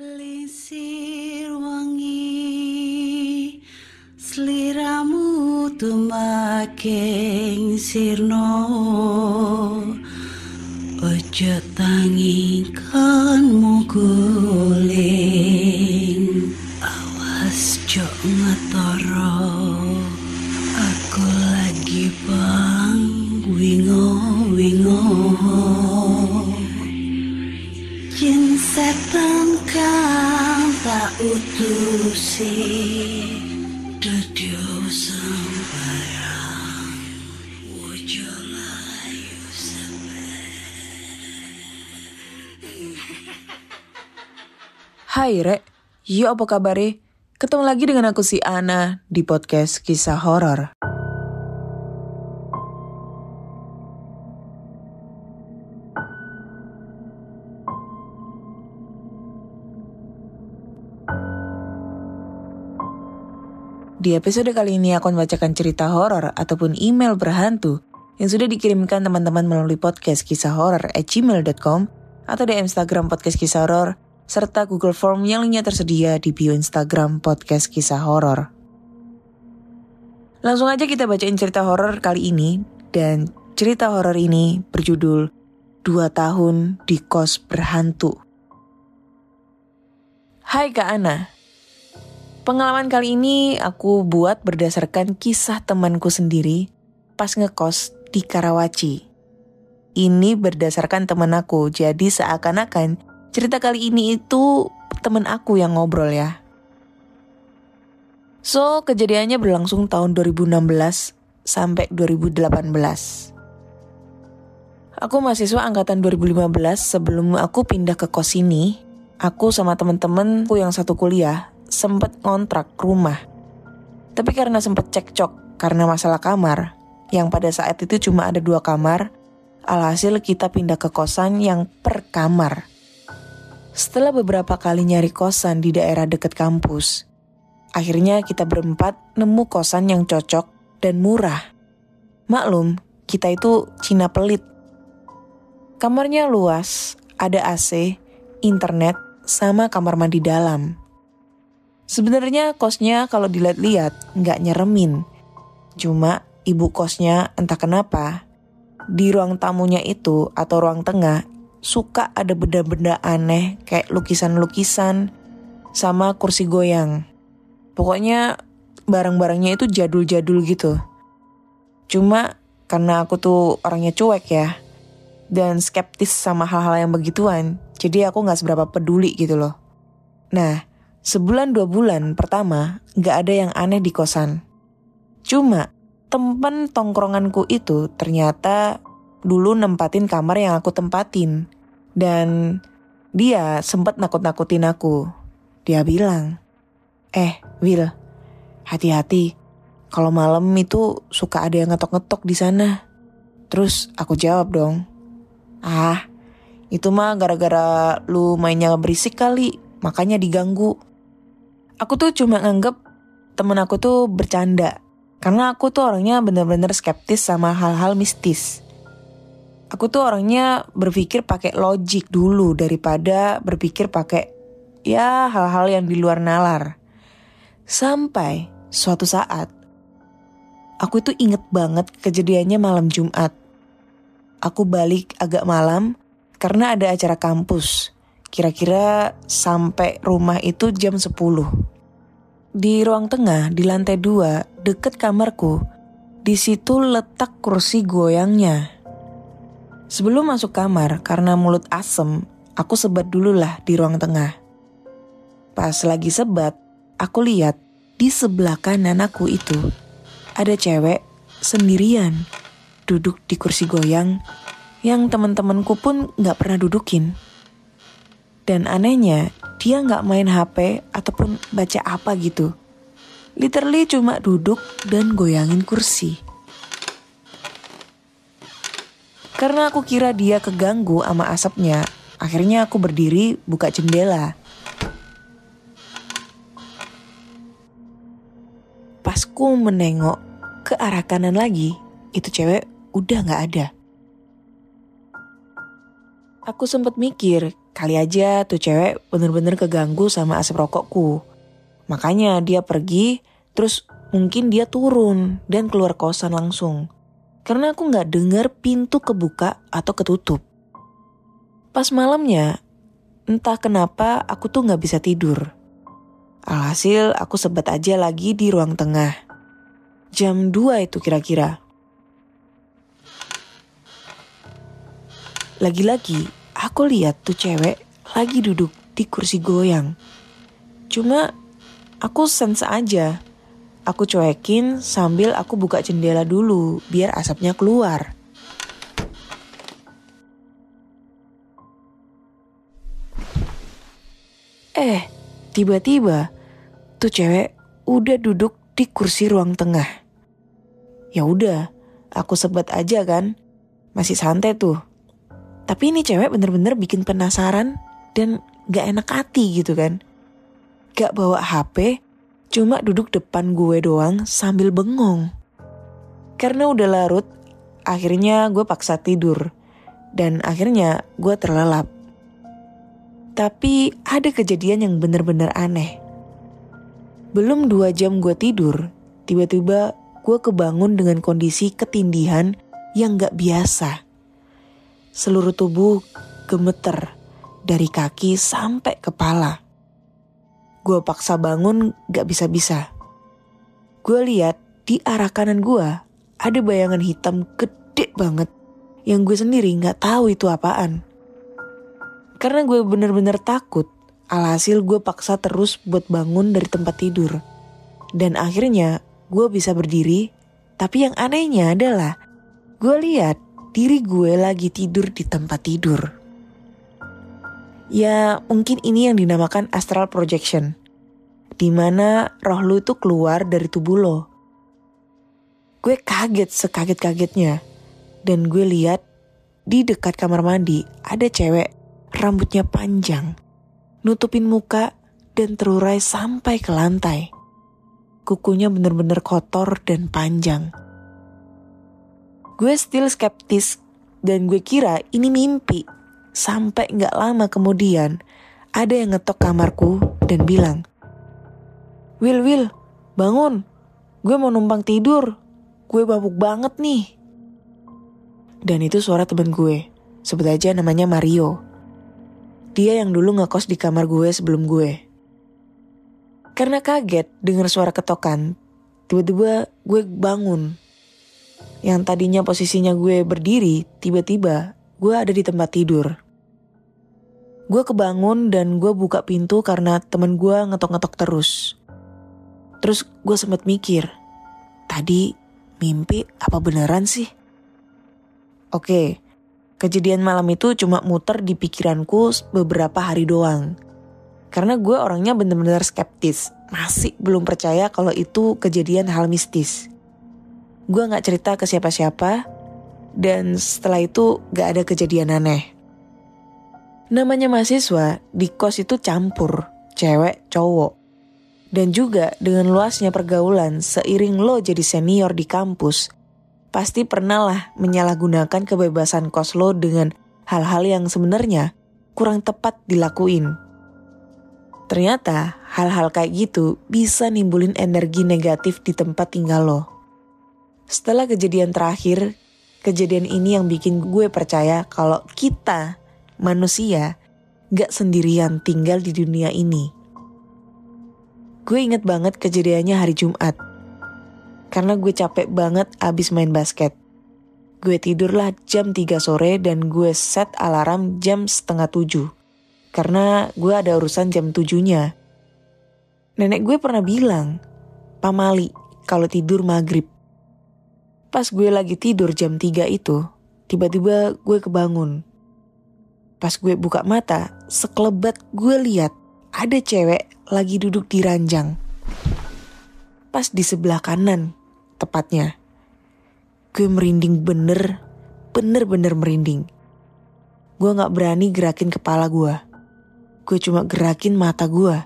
Lisir wangi Seliramu tumaking sirno. Ojo tangingkan muguling Awas jok ngetoro. Aku lagi bang wingo wingo. Jin setan Hai Rek, yo apa kabar Ketemu lagi dengan aku si Ana di podcast kisah horor. Di episode kali ini aku membacakan cerita horor ataupun email berhantu yang sudah dikirimkan teman-teman melalui podcast kisah horor at gmail.com atau di Instagram podcast kisah horor serta Google Form yang linknya tersedia di bio Instagram podcast kisah horor. Langsung aja kita bacain cerita horor kali ini dan cerita horor ini berjudul Dua Tahun di Kos Berhantu. Hai Kak Ana, Pengalaman kali ini aku buat berdasarkan kisah temanku sendiri pas ngekos di Karawaci. Ini berdasarkan teman aku, jadi seakan-akan cerita kali ini itu temen aku yang ngobrol ya. So, kejadiannya berlangsung tahun 2016 sampai 2018. Aku mahasiswa angkatan 2015 sebelum aku pindah ke kos ini, aku sama temen-temenku yang satu kuliah sempet ngontrak rumah. Tapi karena sempet cekcok karena masalah kamar, yang pada saat itu cuma ada dua kamar, alhasil kita pindah ke kosan yang per kamar. Setelah beberapa kali nyari kosan di daerah dekat kampus, akhirnya kita berempat nemu kosan yang cocok dan murah. Maklum, kita itu Cina pelit. Kamarnya luas, ada AC, internet, sama kamar mandi dalam. Sebenarnya kosnya kalau dilihat-lihat nggak nyeremin. Cuma ibu kosnya entah kenapa di ruang tamunya itu atau ruang tengah suka ada benda-benda aneh kayak lukisan-lukisan sama kursi goyang. Pokoknya barang-barangnya itu jadul-jadul gitu. Cuma karena aku tuh orangnya cuek ya dan skeptis sama hal-hal yang begituan, jadi aku nggak seberapa peduli gitu loh. Nah, Sebulan dua bulan pertama gak ada yang aneh di kosan. Cuma temen tongkronganku itu ternyata dulu nempatin kamar yang aku tempatin. Dan dia sempat nakut-nakutin aku. Dia bilang, Eh, Will, hati-hati. Kalau malam itu suka ada yang ngetok-ngetok di sana. Terus aku jawab dong, Ah, itu mah gara-gara lu mainnya berisik kali, makanya diganggu aku tuh cuma nganggep temen aku tuh bercanda. Karena aku tuh orangnya bener-bener skeptis sama hal-hal mistis. Aku tuh orangnya berpikir pakai logik dulu daripada berpikir pakai ya hal-hal yang di luar nalar. Sampai suatu saat aku tuh inget banget kejadiannya malam Jumat. Aku balik agak malam karena ada acara kampus. Kira-kira sampai rumah itu jam 10. Di ruang tengah, di lantai dua, deket kamarku, di situ letak kursi goyangnya. Sebelum masuk kamar, karena mulut asem, aku sebat dulu lah di ruang tengah. Pas lagi sebat, aku lihat di sebelah kanan aku itu ada cewek sendirian duduk di kursi goyang yang teman-temanku pun nggak pernah dudukin. Dan anehnya, dia nggak main HP ataupun baca apa gitu. Literally cuma duduk dan goyangin kursi. Karena aku kira dia keganggu sama asapnya, akhirnya aku berdiri buka jendela. Pas ku menengok ke arah kanan lagi, itu cewek udah nggak ada. Aku sempet mikir, kali aja tuh cewek bener-bener keganggu sama asap rokokku. Makanya dia pergi, terus mungkin dia turun dan keluar kosan langsung. Karena aku nggak dengar pintu kebuka atau ketutup. Pas malamnya, entah kenapa aku tuh nggak bisa tidur. Alhasil aku sebat aja lagi di ruang tengah. Jam 2 itu kira-kira. Lagi-lagi aku lihat tuh cewek lagi duduk di kursi goyang. Cuma aku sense aja. Aku cuekin sambil aku buka jendela dulu biar asapnya keluar. Eh, tiba-tiba tuh cewek udah duduk di kursi ruang tengah. Ya udah, aku sebat aja kan. Masih santai tuh. Tapi ini cewek bener-bener bikin penasaran dan gak enak hati gitu kan. Gak bawa HP, cuma duduk depan gue doang sambil bengong. Karena udah larut, akhirnya gue paksa tidur. Dan akhirnya gue terlelap. Tapi ada kejadian yang bener-bener aneh. Belum dua jam gue tidur, tiba-tiba gue kebangun dengan kondisi ketindihan yang gak biasa. Seluruh tubuh gemeter dari kaki sampai kepala. Gue paksa bangun gak bisa-bisa. Gue lihat di arah kanan gue ada bayangan hitam gede banget yang gue sendiri gak tahu itu apaan. Karena gue bener-bener takut, alhasil gue paksa terus buat bangun dari tempat tidur. Dan akhirnya gue bisa berdiri, tapi yang anehnya adalah gue lihat diri gue lagi tidur di tempat tidur. Ya mungkin ini yang dinamakan astral projection. Di mana roh lu itu keluar dari tubuh lo. Gue kaget sekaget-kagetnya. Dan gue lihat di dekat kamar mandi ada cewek rambutnya panjang, nutupin muka dan terurai sampai ke lantai. Kukunya bener-bener kotor dan panjang. Gue still skeptis dan gue kira ini mimpi. Sampai gak lama kemudian ada yang ngetok kamarku dan bilang, Will, Will, bangun. Gue mau numpang tidur. Gue babuk banget nih. Dan itu suara temen gue. Sebut aja namanya Mario. Dia yang dulu ngekos di kamar gue sebelum gue. Karena kaget dengar suara ketokan, tiba-tiba gue bangun. Yang tadinya posisinya gue berdiri, tiba-tiba gue ada di tempat tidur. Gue kebangun dan gue buka pintu karena temen gue ngetok-ngetok terus. Terus gue sempat mikir, tadi mimpi apa beneran sih? Oke, Kejadian malam itu cuma muter di pikiranku beberapa hari doang. Karena gue orangnya bener-bener skeptis, masih belum percaya kalau itu kejadian hal mistis. Gue gak cerita ke siapa-siapa, dan setelah itu gak ada kejadian aneh. Namanya mahasiswa, di kos itu campur, cewek, cowok. Dan juga dengan luasnya pergaulan seiring lo jadi senior di kampus, pasti pernah lah menyalahgunakan kebebasan kos lo dengan hal-hal yang sebenarnya kurang tepat dilakuin. Ternyata hal-hal kayak gitu bisa nimbulin energi negatif di tempat tinggal lo. Setelah kejadian terakhir, kejadian ini yang bikin gue percaya kalau kita, manusia, gak sendirian tinggal di dunia ini. Gue inget banget kejadiannya hari Jumat karena gue capek banget abis main basket. Gue tidurlah jam 3 sore dan gue set alarm jam setengah 7. Karena gue ada urusan jam 7-nya. Nenek gue pernah bilang, pamali kalau tidur maghrib. Pas gue lagi tidur jam 3 itu, tiba-tiba gue kebangun. Pas gue buka mata, sekelebat gue lihat ada cewek lagi duduk di ranjang. Pas di sebelah kanan, tepatnya. Gue merinding bener, bener-bener merinding. Gue gak berani gerakin kepala gue. Gue cuma gerakin mata gue.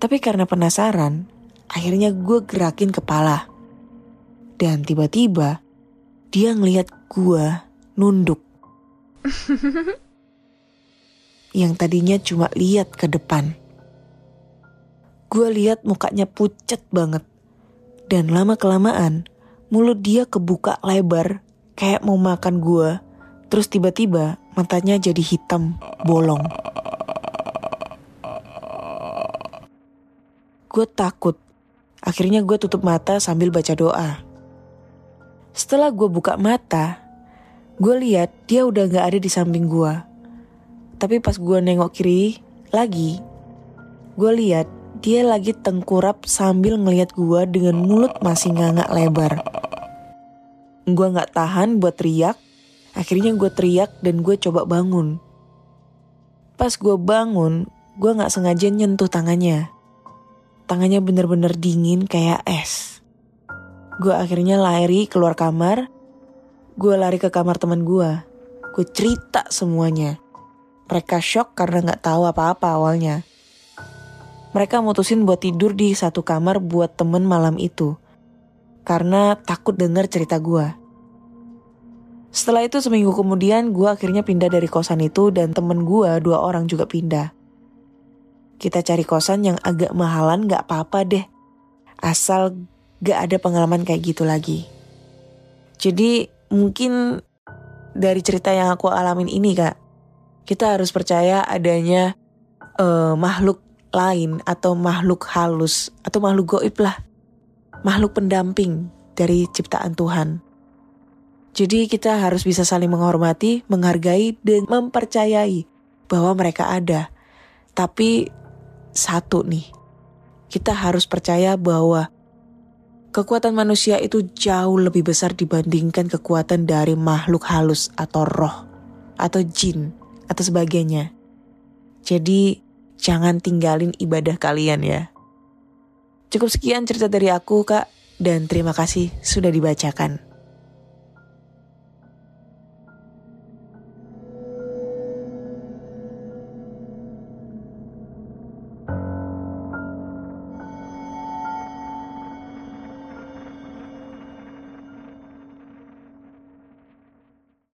Tapi karena penasaran, akhirnya gue gerakin kepala. Dan tiba-tiba, dia ngeliat gue nunduk. yang tadinya cuma lihat ke depan. Gue lihat mukanya pucat banget. Dan lama-kelamaan, mulut dia kebuka lebar kayak mau makan gue. Terus tiba-tiba matanya jadi hitam, bolong. Gue takut. Akhirnya gue tutup mata sambil baca doa. Setelah gue buka mata, gue lihat dia udah gak ada di samping gue. Tapi pas gue nengok kiri lagi, gue lihat dia lagi tengkurap sambil ngeliat gue dengan mulut masih ngangak lebar. Gue gak tahan buat teriak, akhirnya gue teriak dan gue coba bangun. Pas gue bangun, gue gak sengaja nyentuh tangannya. Tangannya bener-bener dingin kayak es. Gue akhirnya lari keluar kamar. Gue lari ke kamar teman gue. Gue cerita semuanya. Mereka shock karena gak tahu apa-apa awalnya. Mereka mutusin buat tidur di satu kamar buat temen malam itu. Karena takut denger cerita gue. Setelah itu seminggu kemudian gue akhirnya pindah dari kosan itu dan temen gue dua orang juga pindah. Kita cari kosan yang agak mahalan gak apa-apa deh. Asal gak ada pengalaman kayak gitu lagi. Jadi mungkin dari cerita yang aku alamin ini kak, kita harus percaya adanya uh, makhluk lain atau makhluk halus atau makhluk goib lah. Makhluk pendamping dari ciptaan Tuhan. Jadi kita harus bisa saling menghormati, menghargai, dan mempercayai bahwa mereka ada. Tapi satu nih, kita harus percaya bahwa Kekuatan manusia itu jauh lebih besar dibandingkan kekuatan dari makhluk halus atau roh atau jin atau sebagainya. Jadi jangan tinggalin ibadah kalian ya. Cukup sekian cerita dari aku kak dan terima kasih sudah dibacakan.